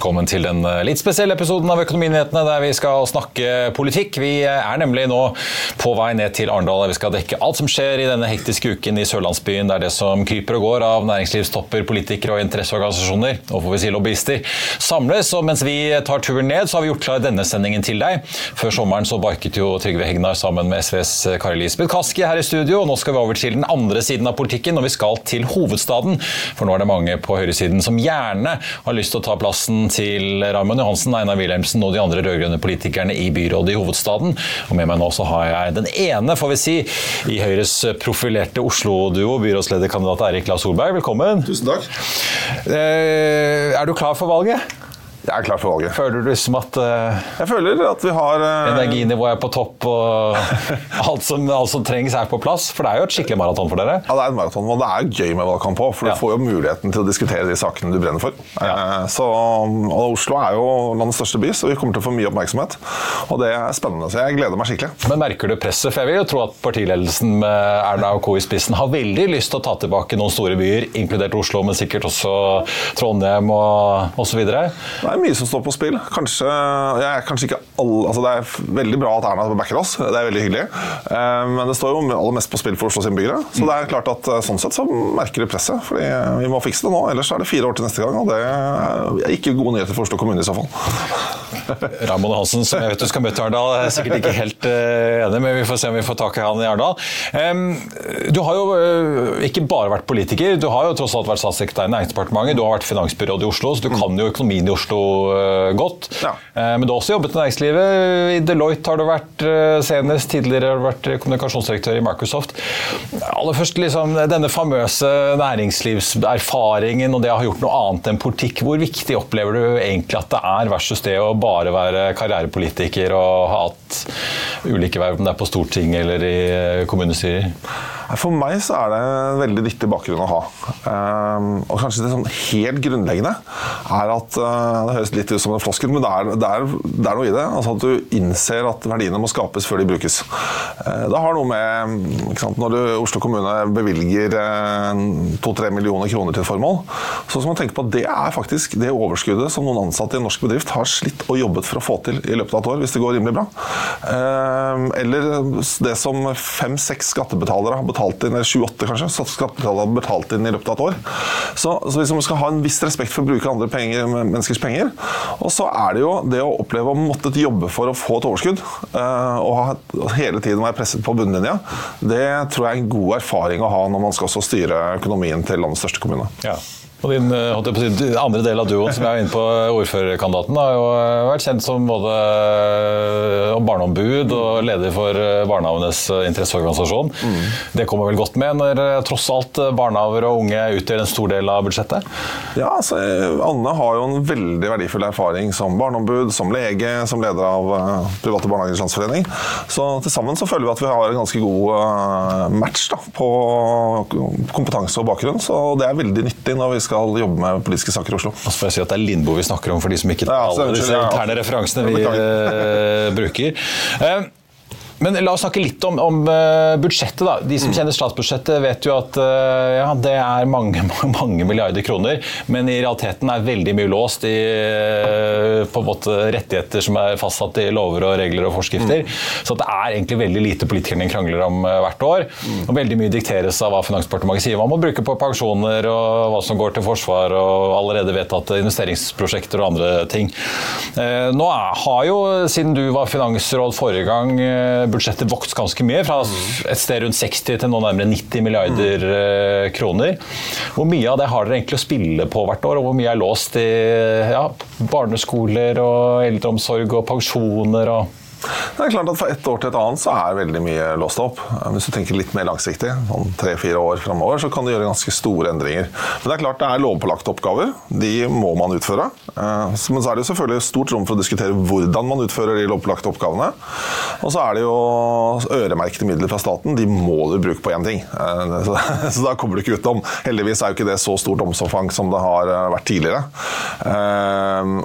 velkommen til den eh, litt spesielle episoden av Økonominyhetene der vi skal snakke politikk. Vi eh, er nemlig nå på vei ned til Arendal. Vi skal dekke alt som skjer i denne hektiske uken i sørlandsbyen. Det er det som kryper og går av næringslivstopper, politikere og interesseorganisasjoner, og får vi si lobbyister, samles. Og mens vi tar turen ned, så har vi gjort klar denne sendingen til deg. Før sommeren så barket jo Trygve Hegnar sammen med SVs Kari Lisbeth Kaski her i studio, og nå skal vi over til den andre siden av politikken, og vi skal til hovedstaden. For nå er det mange på høyresiden som gjerne har lyst til å ta plassen til Raymond Johansen, Einar Wilhelmsen og de andre rød-grønne politikerne i byrådet i hovedstaden. Og med meg nå så har jeg den ene, får vi si, i Høyres profilerte Oslo-duo, byrådslederkandidat Eirik La Solberg. Velkommen. Tusen takk. Eh, er du klar for valget? Jeg er klar for valget. Føler du som at uh, Jeg føler at vi har uh, Energinivået er på topp og alt som, alt som, trengs er på plass? For det er jo et skikkelig maraton for dere? Ja, det er en maraton, og det er gøy med valgkamp òg. For ja. du får jo muligheten til å diskutere de sakene du brenner for. Ja. Uh, så, og Oslo er jo landets største by, så vi kommer til å få mye oppmerksomhet. Og det er spennende. Så jeg gleder meg skikkelig. Men merker du presset? For jeg vil jo tro at partiledelsen med Erna og Co. i spissen har veldig lyst til å ta tilbake noen store byer, inkludert Oslo, men sikkert også Trondheim og osv. Det er mye som står på spill. Kanskje, jeg, kanskje ikke alle, altså Det er veldig bra at Erna backer oss, det er veldig hyggelig. Eh, men det står jo aller mest på spill for Oslos innbyggere. Så det er klart at eh, sånn sett så merker de presset. fordi vi må fikse det nå, ellers er det fire år til neste gang. Og det er ikke gode nyheter for Oslo kommune i så fall. Ramon Hansen, som jeg vet du skal møte i Arendal, er sikkert ikke helt enig, men vi får se om vi får tak i han i Arendal. Du har jo ikke bare vært politiker, du har jo tross alt vært statssekretær i Næringsdepartementet, du har vært finansbyråd i Oslo, så du kan jo økonomien i Oslo uh, godt. Ja. men du har også jobbet i næringslivet. I Deloitte har du vært senest, tidligere har du vært kommunikasjonsdirektør i Microsoft. Aller først liksom, denne famøse næringslivserfaringen og det å ha gjort noe annet enn politikk. Hvor viktig opplever du egentlig at det er versus det å bare være karrierepolitiker og ha hatt ulike verv, om det er på Stortinget eller i eh, kommunestyrer? For meg så er det en veldig nyttig bakgrunn å ha. Um, og kanskje det sånn helt grunnleggende er at uh, Det høres litt ut som en floskel, men det er, det, er, det er, noe i det. Altså At du innser at verdiene må skapes før de brukes. Uh, det har noe med sant, Når du, Oslo kommune bevilger to-tre uh, millioner kroner til et formål, så skal man tenke på at det er faktisk det overskuddet som noen ansatte i en norsk bedrift har slitt og jobbet for å få til i løpet av et år, hvis det går rimelig bra. Eller det som fem-seks skattebetalere har betalt betalt inn, 7-8 kanskje, skattebetalerne har betalt inn i løpet av et år. Så, så liksom man skal ha en viss respekt for å bruke andre penger, menneskers penger. Og så er det jo det å oppleve å måtte jobbe for å få et overskudd, uh, og hele tiden være presset på bunnlinja, det tror jeg er en god erfaring å ha når man skal også styre økonomien til landets største kommune. Ja. Og din si, andre del av duoen, som jeg er inne på, ordførerkandidaten, har jo eh, vært kjent som både eh, barneombud og leder for barnehavenes barnehagenes interesseorganisasjon. Mm. Det kommer vel godt med når tross alt barnehager og unge utgjør en stor del av budsjettet? Ja, altså, Anne har jo en veldig verdifull erfaring som barneombud, som lege, som leder av Private Barnehagers Landsforening. Så til sammen så føler vi at vi har en ganske god match da, på kompetanse og bakgrunn. Så det er veldig nyttig når vi skal skal jobbe med politiske saker i Oslo. Og så får jeg si at Det er Lindboe vi snakker om, for de som ikke tar alle disse interne referansene vi uh, bruker. Uh, men la oss snakke litt om, om uh, budsjettet. da. De som mm. kjenner statsbudsjettet, vet jo at uh, ja, det er mange, mange milliarder kroner, men i realiteten er veldig mye låst i på en måte rettigheter som er fastsatt i lover og regler og forskrifter. Mm. Så det er egentlig veldig lite politikerne krangler om hvert år. Mm. Og veldig mye dikteres av hva Finansdepartementet sier man må bruke på pensjoner og hva som går til forsvar og allerede vedtatte investeringsprosjekter og andre ting. Nå har jo, siden du var finansråd forrige gang, budsjettet vokst ganske mye. Fra et sted rundt 60 til nå nærmere 90 milliarder mm. kroner. Hvor mye av det har dere egentlig å spille på hvert år, og hvor mye er låst i ja, barneskoler og eldreomsorg og pensjoner? og det er klart at Fra ett år til et annet så er veldig mye låst opp. Hvis du tenker litt mer langsiktig, sånn tre-fire år framover, så kan du gjøre ganske store endringer. Men det er klart det er lovpålagte oppgaver. De må man utføre. Eh, men så er det jo selvfølgelig stort rom for å diskutere hvordan man utfører de lovpålagte oppgavene. Og så er det jo øremerkede midler fra staten. De må du bruke på én ting. Eh, så da kommer du ikke utenom. Heldigvis er jo ikke det så stort omfang som det har eh, vært tidligere.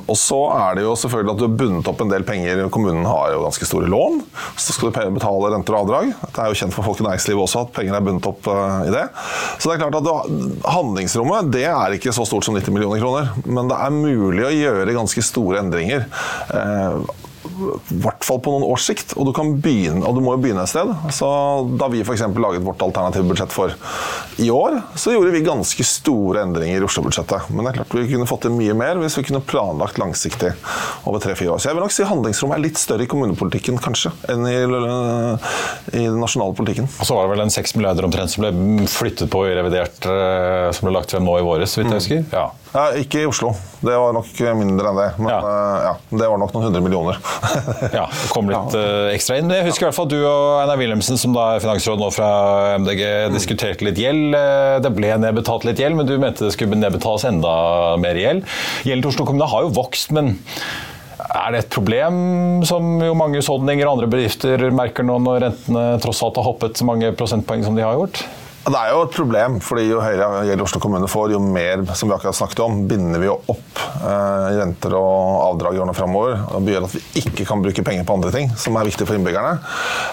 Og så er det jo selvfølgelig at du har bundet opp en del penger. Kommunen har jo ganske store lån. Så skal du betale renter og avdrag. Det er jo kjent for folk i næringslivet også at penger er bundet opp i det. Så det er klart at handlingsrommet det er ikke så stort som 90 millioner kroner. Men det er mulig å gjøre ganske store endringer i hvert fall på noen års sikt. Og du, begynne, og du må jo begynne et sted. Så da vi f.eks. laget vårt alternative budsjett for i år, så gjorde vi ganske store endringer i Oslo-budsjettet. Men det er klart vi kunne fått til mye mer hvis vi kunne planlagt langsiktig over tre-fire år. Så jeg vil nok si handlingsrommet er litt større i kommunepolitikken kanskje enn i, i den nasjonale politikken. Og så var det vel en seks milliarder omtrent som ble flyttet på i revidert, eh, som ble lagt frem nå i våres, så vidt jeg husker? Ja. Ja, ikke i Oslo. Det var nok mindre enn det. Men ja. Uh, ja, det var nok noen hundre millioner. Ja, det kom litt uh, ekstra inn. Jeg husker i hvert fall du og Einar Wilhelmsen, som da er finansråd nå fra MDG, diskuterte litt gjeld. Eh, det ble nedbetalt litt gjeld, men du mente det skulle nedbetales enda mer gjeld. Gjelden til Oslo kommune har jo vokst, men er det et problem som jo mange husholdninger og andre bedrifter merker nå når rentene tross alt har hoppet så mange prosentpoeng som de har gjort? Det er jo et problem, fordi jo høyere gjeld Oslo kommune får, jo mer som vi akkurat snakket om, binder vi jo opp eh, renter og avdrag i årene framover. Det gjør at vi ikke kan bruke penger på andre ting som er viktig for innbyggerne.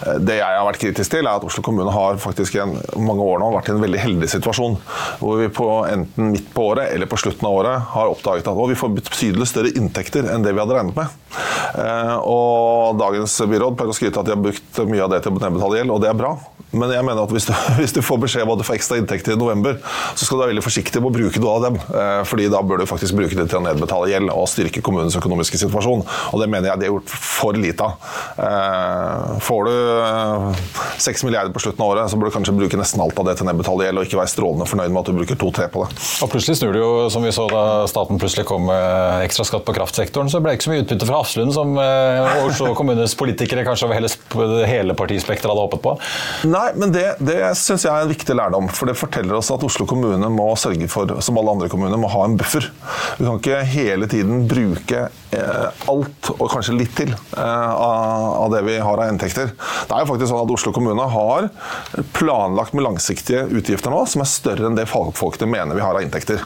Eh, det jeg har vært kritisk til, er at Oslo kommune har faktisk i mange år nå vært i en veldig heldig situasjon. Hvor vi på enten midt på året eller på slutten av året har oppdaget at vi får betydelig større inntekter enn det vi hadde regnet med. Eh, og dagens byråd pleier å skryte at de har brukt mye av det til å nedbetale gjeld, og det er bra. Men jeg mener at hvis du, hvis du får beskjed om at du får ekstra inntekter i november, så skal du være veldig forsiktig med å bruke noe av dem. Eh, fordi da bør du faktisk bruke det til å nedbetale gjeld og styrke kommunens økonomiske situasjon. Og det mener jeg de har gjort for lite av. Eh, får du 6 milliarder på slutten av året, så bør du kanskje bruke nesten alt av det til å nedbetale gjeld, og ikke være strålende fornøyd med at du bruker to-tre på det. Og plutselig snur det jo, som vi så da staten plutselig kom med ekstra skatt på kraftsektoren, så ble det ikke så mye utbytte fra Hafslund som Oslo kommunes politikere kanskje over hele, hele partispekteret hadde håpet på. Nei, men det, det syns jeg er en viktig lærdom. For det forteller oss at Oslo kommune må sørge for, som alle andre kommuner, må ha en buffer. Vi kan ikke hele tiden bruke eh, alt, og kanskje litt til, eh, av, det vi har av inntekter. Det er jo faktisk sånn at Oslo kommune har planlagt med langsiktige utgifter nå som er større enn det fagfolkene mener vi har av inntekter.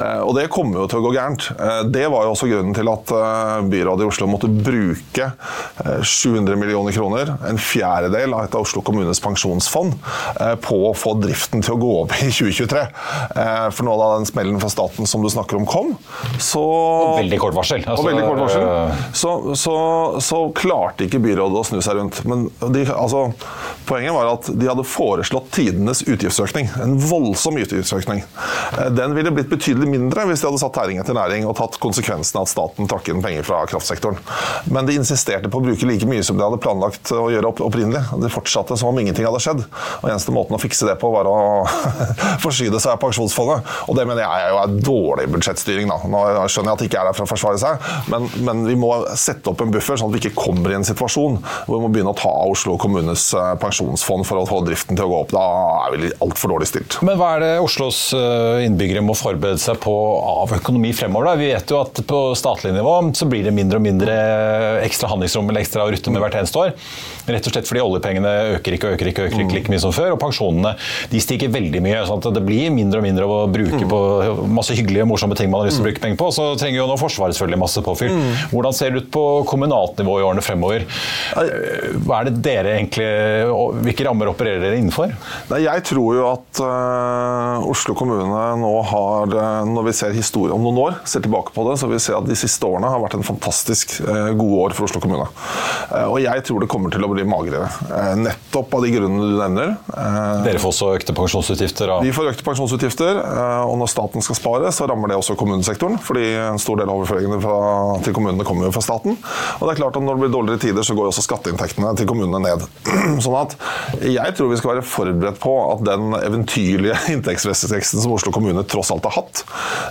Eh, og det kommer jo til å gå gærent. Eh, det var jo også grunnen til at eh, byrådet i Oslo måtte bruke 700 eh, millioner kroner, en fjerdedel av et av Oslo kommunes pensjon pensjonsfond eh, på å få driften til å gå opp i 2023. Eh, for nå da den smellen fra staten som du snakker om kom, så og Veldig kort varsel. Altså, og veldig kort varsel. Øh, så, så, så, klarte ikke byrådet å snu seg rundt. Men de, altså, poenget var at de hadde foreslått tidenes utgiftsøkning. En voldsom utgiftsøkning. Eh, den ville blitt betydelig mindre hvis de hadde satt tæring etter næring og tatt konsekvensen av at staten trakk inn penger fra kraftsektoren. Men de insisterte på å bruke like mye som de hadde planlagt å gjøre opprinnelig. De fortsatte som om ingenting hadde skjedd. Og Eneste måten å fikse det på, var å forsyne seg av pensjonsfondet. Og det mener jeg jo er dårlig budsjettstyring. Da. Nå skjønner jeg at det ikke er der for å forsvare seg, men, men, vi må sette opp en buffer, sånn at vi ikke kommer i en situasjon hvor vi må begynne å ta Oslo kommunes eh, pensjonsfond for å få driften til å gå opp. Da er vi altfor dårlig stilt. Men hva er det Oslos eh, innbyggere må forberede seg på av økonomi fremover? Da? Vi vet jo at på statlig nivå så blir det mindre og mindre ekstra handlingsrom eller ekstra å rutte med hvert eneste år. Rett og slett fordi oljepengene øker ikke og øker ikke, øker ikke like mye som før, og pensjonene de stiger veldig mye. sånn at Det blir mindre og mindre å bruke mm. på masse hyggelige morsomme ting man har lyst til å mm. bruke penger på. Så trenger jo nå Forsvaret selvfølgelig masse påfyll. Mm. Hvordan ser det ut på kommunalt nivå i årene fremover? Hva er det dere egentlig, Hvilke rammer opererer dere innenfor? Nei, jeg tror jo at uh, Oslo kommune nå har, uh, når vi ser historie om noen år, ser tilbake på det, så vil vi se at de siste årene har vært en fantastisk uh, gode år for Oslo kommune. og jeg tror det kommer til å bli magrere. nettopp av de grunnene du nevner. Eh, Dere får også økte pensjonsutgifter? Da. Vi får økte pensjonsutgifter, eh, og når staten skal spare, så rammer det også kommunesektoren. fordi en stor del av overføringene fra, til kommunene kommer jo fra staten. Og det er klart at når det blir dårligere tider, så går også skatteinntektene til kommunene ned. Sånn at jeg tror vi skal være forberedt på at den eventyrlige inntektsveksten som Oslo kommune tross alt har hatt,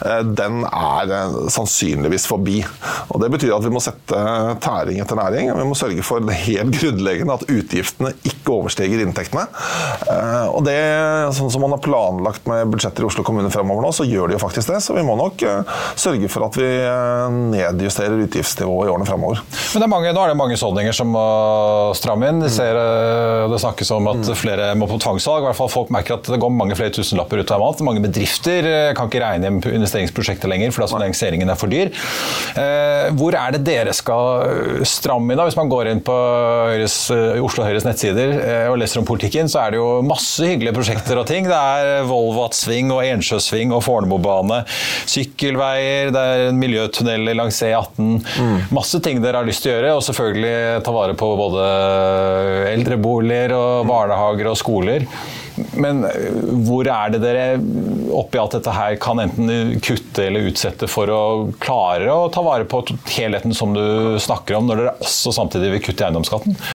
eh, den er sannsynligvis forbi. Og Det betyr at vi må sette tæring etter næring. Vi må sørge for det helt grunnleggende at utgiftene ikke overstiger inntektene inntektene. Og det, sånn som man har planlagt med budsjetter i Oslo kommune fremover nå, så gjør de jo faktisk det. Så vi må nok sørge for at vi nedjusterer utgiftsnivået i årene fremover. Men det er mange, nå er det mange husholdninger som må stramme inn. De ser, det snakkes om at flere må på tvangssalg. I hvert fall Folk merker at det går mange flere tusenlapper ut av mat. Mange bedrifter kan ikke regne hjem investeringsprosjekter lenger fordi finansieringen er for dyr. Hvor er det dere skal stramme inn? da? Hvis man går inn på Høyres, Oslo Høyres nettsider og leser om politikken, så er det jo masse hyggelige prosjekter og ting. Det er Volvat-sving og Ensjøsving og Fornebubane, sykkelveier, det er en miljøtunnel langs E18. Mm. Masse ting dere har lyst til å gjøre, og selvfølgelig ta vare på både eldreboliger og barnehager og skoler. Men hvor er det dere oppi alt dette her kan enten kutte eller utsette for å klare å ta vare på helheten som du snakker om, når dere også samtidig vil kutte i eiendomsskatten?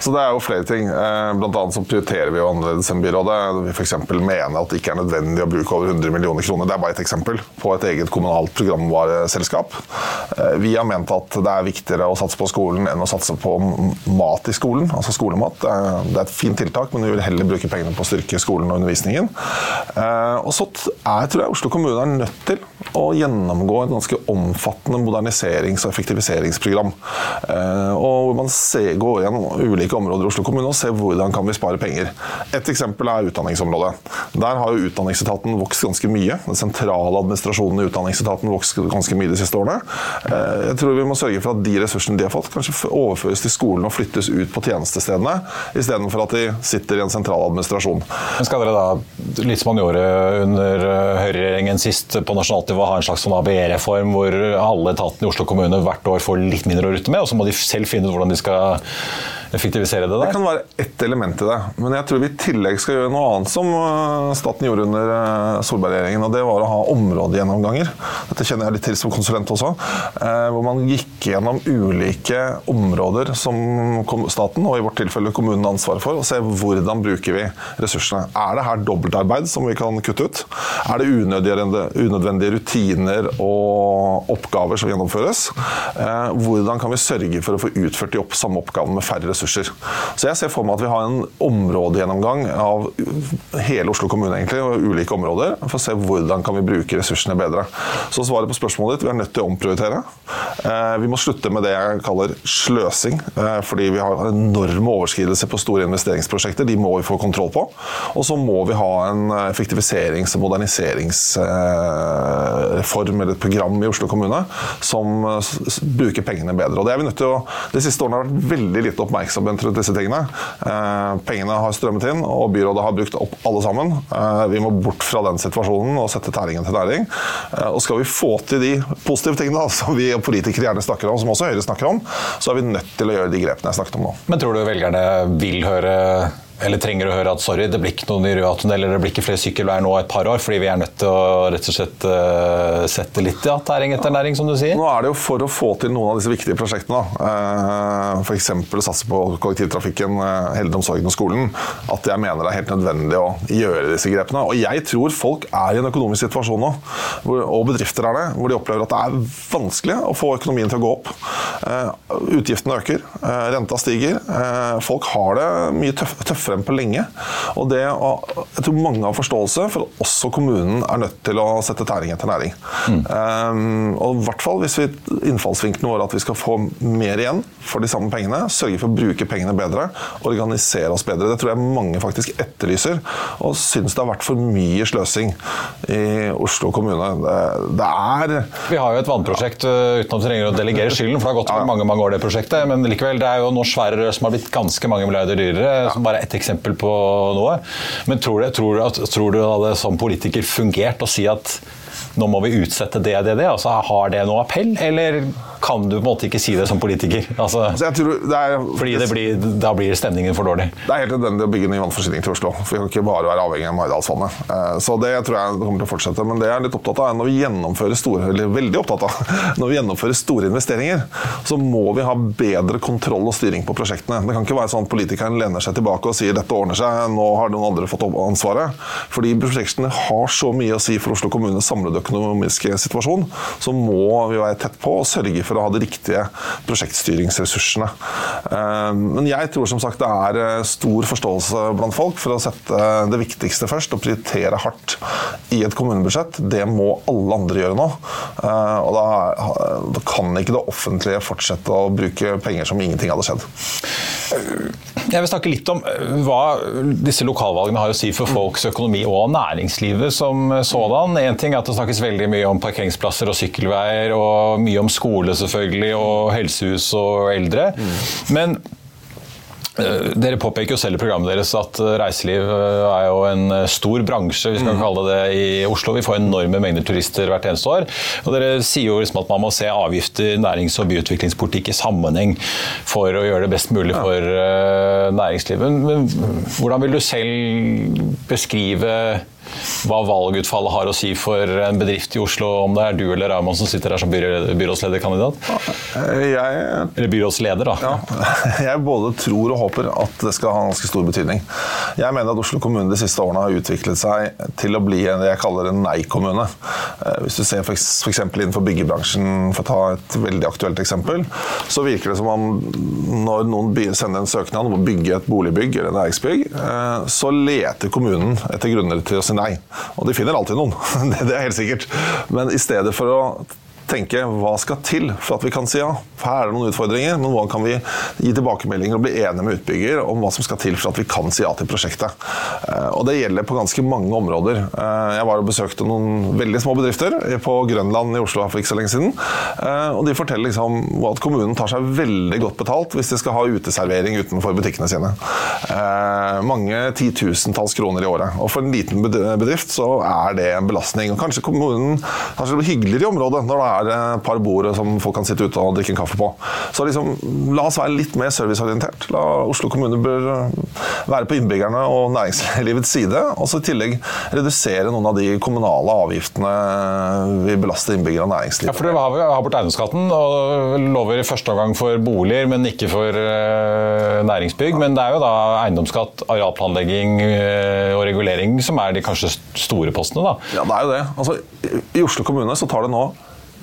Så det er jo flere ting. Eh, blant annet så prioriterer vi jo annerledes enn byrådet. Vi f.eks. mener at det ikke er nødvendig å bruke over 100 millioner kroner, det er bare et eksempel, på et eget kommunalt programvareselskap. Eh, vi har ment at det er viktigere å satse på skolen enn å satse på mat i skolen, altså skolemat. Det er et fint tiltak, men vi vil heller bruke pengene på å styrke skolen og undervisningen. Eh, og så er, tror jeg Oslo kommune er nødt til å gjennomgå et ganske omfattende moderniserings- og effektiviseringsprogram. Og hvor man går gjennom ulike områder i Oslo kommune og ser hvordan kan vi spare penger. Et eksempel er utdanningsområdet. Der har jo Utdanningsetaten vokst ganske mye. Den sentrale administrasjonen i Utdanningsetaten vokst ganske mye de siste årene. Eh, jeg tror vi må sørge for at de ressursene de har fått, kanskje overføres til skolen og flyttes ut på tjenestestedene, istedenfor at de sitter i en sentral administrasjon. Men skal dere da, litt som man gjorde under eh, høyreregjeringen sist på nasjonalt nivå, ha en slags sånn ABE-reform hvor alle etatene i Oslo kommune hvert år får litt mindre å rutte med, og så må de selv finne ut hvordan de skal effektivisere det der? Det kan være ett element i det. Men jeg tror vi i tillegg skal gjøre noe annet som eh, staten gjorde under eh, Solberg-regjeringen. og Det var å ha områdegjennomganger. Dette kjenner jeg litt til som konsulent også. Eh, hvor man gikk gjennom ulike områder som staten, og i vårt tilfelle kommunen, har ansvaret for, og se hvordan bruker vi ressursene. Er det her dobbeltarbeid som vi kan kutte ut? Er det unødvendige rutiner og oppgaver som gjennomføres? Hvordan kan vi sørge for å få utført de samme oppgavene med færre ressurser? Så jeg ser for meg at vi har en områdegjennomgang av hele Oslo kommune egentlig, og ulike områder, for å se hvordan kan vi bruke ressursene bedre. Så svaret på spørsmålet ditt, vi er nødt til å omprioritere. Eh, vi må slutte med det jeg kaller sløsing, eh, fordi vi har enorme overskridelser på store investeringsprosjekter. De må vi få kontroll på. Og så må vi ha en effektiviserings- og moderniseringsreform eller et program i Oslo kommune som bruker pengene bedre. Og det er vi nødt til å, De siste årene har vært veldig lite oppmerksomhet rundt disse tingene. Eh, pengene har strømmet inn, og byrådet har brukt opp alle sammen. Eh, vi må bort fra den situasjonen og sette tæringen til næring. Eh, og skal vi få til de positive tingene som vi politikere gjerne snakker om, som også Høyre snakker om, så er vi nødt til å gjøre de grepene jeg snakket om nå. Men tror du velgerne vil høre eller trenger å høre at sorry, det blir ikke noen ny eller det blir ikke flere sykkelveier nå et par år, fordi vi er nødt til å rett og slett uh, sette litt ja, tæring etter næring, som du sier? Nå er det jo for å få til noen av disse viktige prosjektene, uh, f.eks. satse på kollektivtrafikken, uh, eldreomsorgen og skolen, at jeg mener det er helt nødvendig å gjøre disse grepene. Og jeg tror folk er i en økonomisk situasjon nå, og bedrifter er det, hvor de opplever at det er vanskelig å få økonomien til å gå opp. Utgiftene øker, renta stiger, folk har det mye tøff, tøffere frem på lenge. Og det, jeg tror mange har forståelse for at også kommunen er nødt til å sette tæring etter næring. Mm. Um, og i hvert fall hvis vi innfallsvinkelen vår at vi skal få mer igjen for de samme pengene, sørge for å bruke pengene bedre, organisere oss bedre. Det tror jeg mange faktisk etterlyser, og syns det har vært for mye sløsing i Oslo kommune. Det, det er Vi har jo et vannprosjekt uten at vi trenger å delegere skylden, for det har gått ja. mange mange år, det prosjektet. Men likevel, det er jo nå svære som har blitt ganske mange milliarder dyrere, ja. som bare er ett eksempel på noe. Men tror du, tror, du, tror du det som politiker fungert å si at nå må vi utsette det, det, det? Altså, har det noe appell, eller kan du på en måte ikke si det som politiker? Altså, altså det er, fordi det blir, da blir stemningen for dårlig? Det er helt nødvendig å bygge ny vannforsyning til Oslo. For Vi kan ikke bare være avhengig av Maridalsvannet. Eh, så det tror jeg kommer til å fortsette. Men det jeg er litt opptatt av, er når vi gjennomfører store, eller veldig opptatt av, når vi gjennomfører store investeringer, så må vi ha bedre kontroll og styring på prosjektene. Det kan ikke være sånn at politikeren lener seg tilbake og sier dette ordner seg, nå har noen andre fått ansvaret. Fordi prosjektene har så mye å si for Oslo kommunes samlede økonomiske situasjon, så må vi være tett på og sørge for å ha de riktige prosjektstyringsressursene. Eh, men jeg tror som sagt det er eh, stor forståelse blant folk for å sette det viktigste først og prioritere hardt i et kommunebudsjett. Det må alle andre gjøre nå. Eh, og da kan ikke det offentlige fortsette å bruke penger som ingenting hadde skjedd. Jeg vil snakke litt om hva disse lokalvalgene har å si for folks økonomi og næringslivet som sådan. En ting er at det snakkes veldig mye om parkeringsplasser og sykkelveier, og mye om skole selvfølgelig, og helsehus og eldre. Mm. Men Eh, dere påpeker jo selv i programmet deres at eh, reiseliv eh, er jo en stor bransje, vi skal mm. kalle det i Oslo. Vi får enorme mengder turister hvert eneste år. Og dere sier jo liksom at man må se avgifter, nærings- og byutviklingspolitikk i sammenheng for å gjøre det best mulig for næringslivet. Men hvordan vil du selv beskrive hva valgutfallet har å si for en bedrift i Oslo, om det er du eller Raymond som sitter her som byrådslederkandidat? Jeg, eller byrådsleder, da. Ja, jeg både tror og håper at det skal ha ganske stor betydning. Jeg mener at Oslo kommune de siste årene har utviklet seg til å bli en jeg kaller en nei-kommune. Eh, hvis du ser f.eks. innenfor byggebransjen, for å ta et veldig aktuelt eksempel, så virker det som om når noen sender en søknad om å bygge et boligbygg eller næringsbygg, eh, så leter kommunen etter grunner til å si nei. Og de finner alltid noen, det er helt sikkert. Men i stedet for å tenke hva skal til for at vi kan si ja. Her er det noen utfordringer, men hvordan kan vi gi tilbakemeldinger og bli enige med utbygger om hva som skal til for at vi kan si ja til prosjektet. Eh, og Det gjelder på ganske mange områder. Eh, jeg var og besøkte noen veldig små bedrifter på Grønland i Oslo for ikke så lenge siden. Eh, og De forteller liksom at kommunen tar seg veldig godt betalt hvis de skal ha uteservering utenfor butikkene sine. Mange titusentalls kroner i året. Og For en liten bedrift så er det en belastning. Og Kanskje kommunen har det hyggeligere i området når det er er et par bord som folk kan sitte ute og drikke en kaffe på. Så liksom, la oss være litt mer serviceorientert. La Oslo kommune bør være på innbyggerne og næringslivets side. Og så i tillegg redusere noen av de kommunale avgiftene vi belaster innbyggere og næringsliv. Ja, for Dere har, har bort eiendomsskatten og lover i første omgang for boliger, men ikke for uh, næringsbygg. Men det er jo da eiendomsskatt, arealplanlegging uh, og regulering som er de kanskje store postene? da? Ja, det er jo det. Altså, I Oslo kommune så tar det nå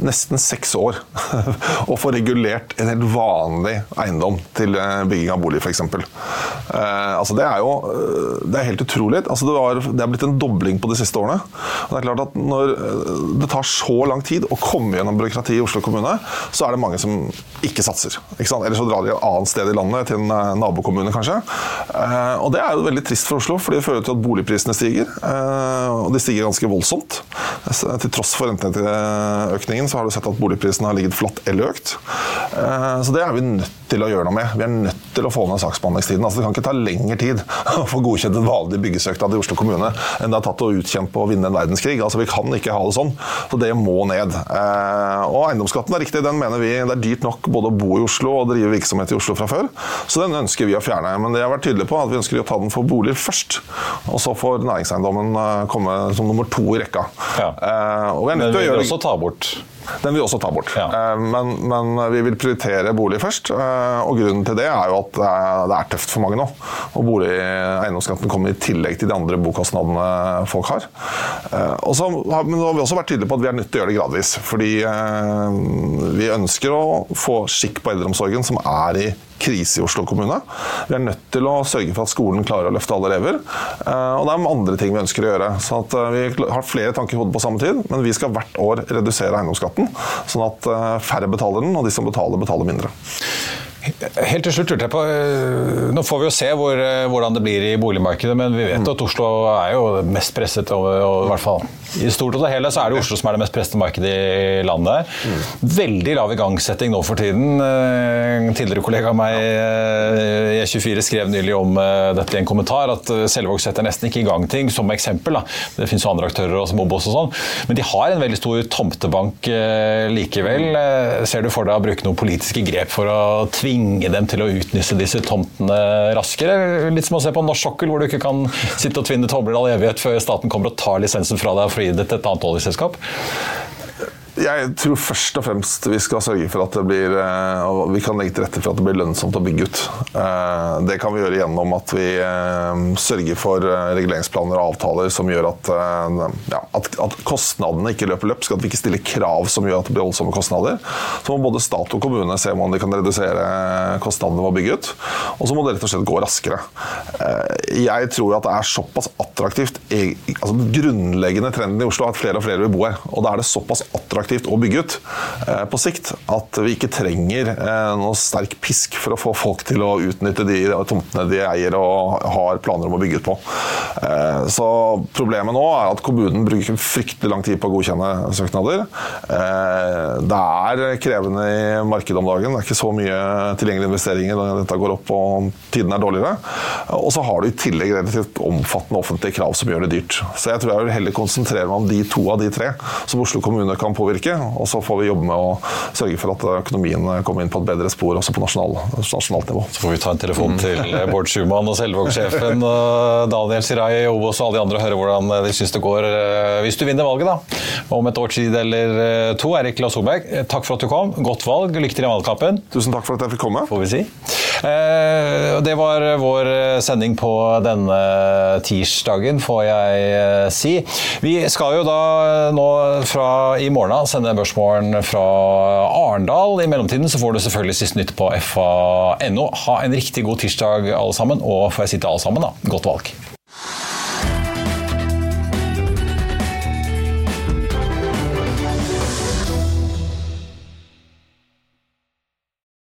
nesten seks år å få regulert en helt vanlig eiendom til eh, bygging av bolig, f.eks. Eh, altså det er jo eh, det er helt utrolig. Altså det, var, det er blitt en dobling på de siste årene. Og det er klart at Når eh, det tar så lang tid å komme gjennom byråkratiet i Oslo kommune, så er det mange som ikke satser. Ikke Eller så drar de et annet sted i landet, til en nabokommune kanskje. Eh, og det er jo veldig trist for Oslo, for det fører til at boligprisene stiger. Eh, og de stiger ganske voldsomt. Til tross for renteøkningen så har du sett at boligprisene har ligget flatt eller økt. Eh, så det er vi nødt til å gjøre noe med. Vi er nødt til å få ned saksbehandlingstiden. Altså, det kan ikke ta lengre tid å få godkjent en vanlig byggesøknad i Oslo kommune enn det har tatt å utkjempe og vinne en verdenskrig. Altså, vi kan ikke ha det sånn. Så det må ned. Eh, og eiendomsskatten er riktig. Den mener vi det er dyrt nok både å bo i Oslo og drive virksomhet i Oslo fra før. Så den ønsker vi å fjerne. Men det har vært tydelig på at vi ønsker å ta den for boliger først. Og så får næringseiendommen eh, komme som nummer to i rekka. Ja. Og vi er nødt til å gjøre også ta bort den vil vi også ta bort. Ja. Eh, men, men, vi vil prioritere bolig først. Eh, og grunnen til det er jo at det er tøft for mange nå. Og bolig, eiendomsskatten kommer i tillegg til de andre bokostnadene folk har. Eh, og så, men nå har vi også vært tydelige på at vi er nødt til å gjøre det gradvis. Fordi vi ønsker å få skikk på eldreomsorgen som er i krise i Oslo kommune. Vi er nødt til å sørge for at skolen klarer å løfte alle elever. Eh, og det er andre ting vi ønsker å gjøre. Så eh, Vi har flere tanker i hodet på samme tid, men vi skal hvert år redusere eiendomsskatten, sånn at færre betaler den, og de som betaler, betaler mindre. Helt til slutt lurte jeg på, eh, Nå får vi jo se hvor, eh, hvordan det blir i boligmarkedet, men vi vet at Oslo er jo mest presset. Og, og i hvert fall I stort og det hele så er det Oslo som er det mest pressede markedet i landet. Veldig lav igangsetting nå for tiden. En eh, tidligere kollega av meg i E24 skrev nylig om dette i en kommentar, at Selvåg setter nesten ikke i gang ting, som eksempel. Da. Det finnes jo andre aktører som Obos og sånn, men de har en veldig stor tomtebank likevel. Ser du for deg å bruke noen politiske grep for å tvinge tvinge dem til å utnytte disse tomtene raskere. Litt som å se på norsk sokkel, hvor du ikke kan sitte og tvinne tomler all evighet før staten kommer og tar lisensen fra deg og får gi det til et annet oljeselskap. Jeg tror først og fremst vi skal sørge for at det blir eh, og vi kan legge til rette for at det blir lønnsomt å bygge ut. Eh, det kan vi gjøre gjennom at vi eh, sørger for reguleringsplaner og avtaler som gjør at, ja, at, kostnadene ikke løper løpsk. At vi ikke stiller krav som gjør at det blir voldsomme kostnader. Så må både stat og kommune se om de kan redusere kostnadene ved å bygge ut. Og så må det rett og slett gå raskere. Jeg tror at det er såpass attraktivt altså Den grunnleggende trenden i Oslo er at flere og flere vil bo her. Og da er det såpass attraktivt attraktivt å bygge ut eh, på sikt. At vi ikke trenger eh, noe sterk pisk for å få folk til å utnytte de tomtene de eier og har planer om å bygge ut på. Eh, så problemet nå er at kommunen bruker fryktelig lang tid på å godkjenne søknader. Det er krevende i markedet om dagen. Det er ikke så mye tilgjengelige investeringer når dette går opp og tiden er dårligere. Og så har du i tillegg relativt omfattende offentlige krav som gjør det dyrt. Så jeg tror jeg vil heller konsentrere meg om de to av de tre som Oslo kommune kan påvirke. Og så får vi jobbe med å sørge for at økonomien kommer inn på et bedre spor også på nasjonal, nasjonalt nivå. Så får vi ta en telefon til Bård Schumann og Selvåg-sjefen Daniel Sirai i Obos og alle de andre høre hvordan de syns det går eh, hvis du vinner valget da, om et års tid eller eh, to. Erik La Solberg, eh, takk for at du kom. Godt valg. Lykke til i valgkampen. Tusen takk for at jeg fikk komme. Får vi si. Det var vår sending på denne tirsdagen, får jeg si. Vi skal jo da nå fra i morgen av sende Børsmorgen fra Arendal. I mellomtiden så får du selvfølgelig siste nytt på fa.no. Ha en riktig god tirsdag, alle sammen. Og får jeg si til alle sammen, da, godt valg.